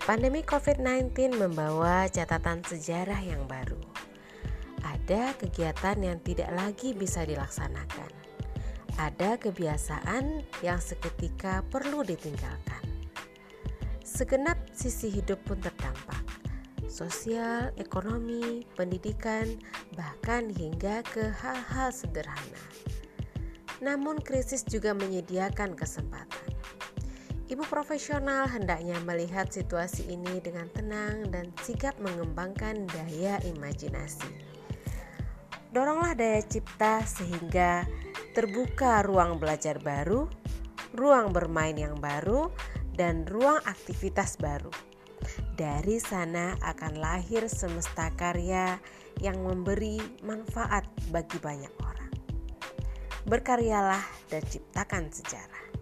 Pandemi COVID-19 membawa catatan sejarah yang baru. Ada kegiatan yang tidak lagi bisa dilaksanakan. Ada kebiasaan yang seketika perlu ditinggalkan. Segenap sisi hidup pun terdampak. Sosial, ekonomi, pendidikan, bahkan hingga ke hal-hal sederhana. Namun krisis juga menyediakan kesempatan Ibu profesional hendaknya melihat situasi ini dengan tenang dan sigap mengembangkan daya imajinasi. Doronglah daya cipta sehingga terbuka ruang belajar baru, ruang bermain yang baru, dan ruang aktivitas baru. Dari sana akan lahir semesta karya yang memberi manfaat bagi banyak orang. Berkaryalah dan ciptakan sejarah.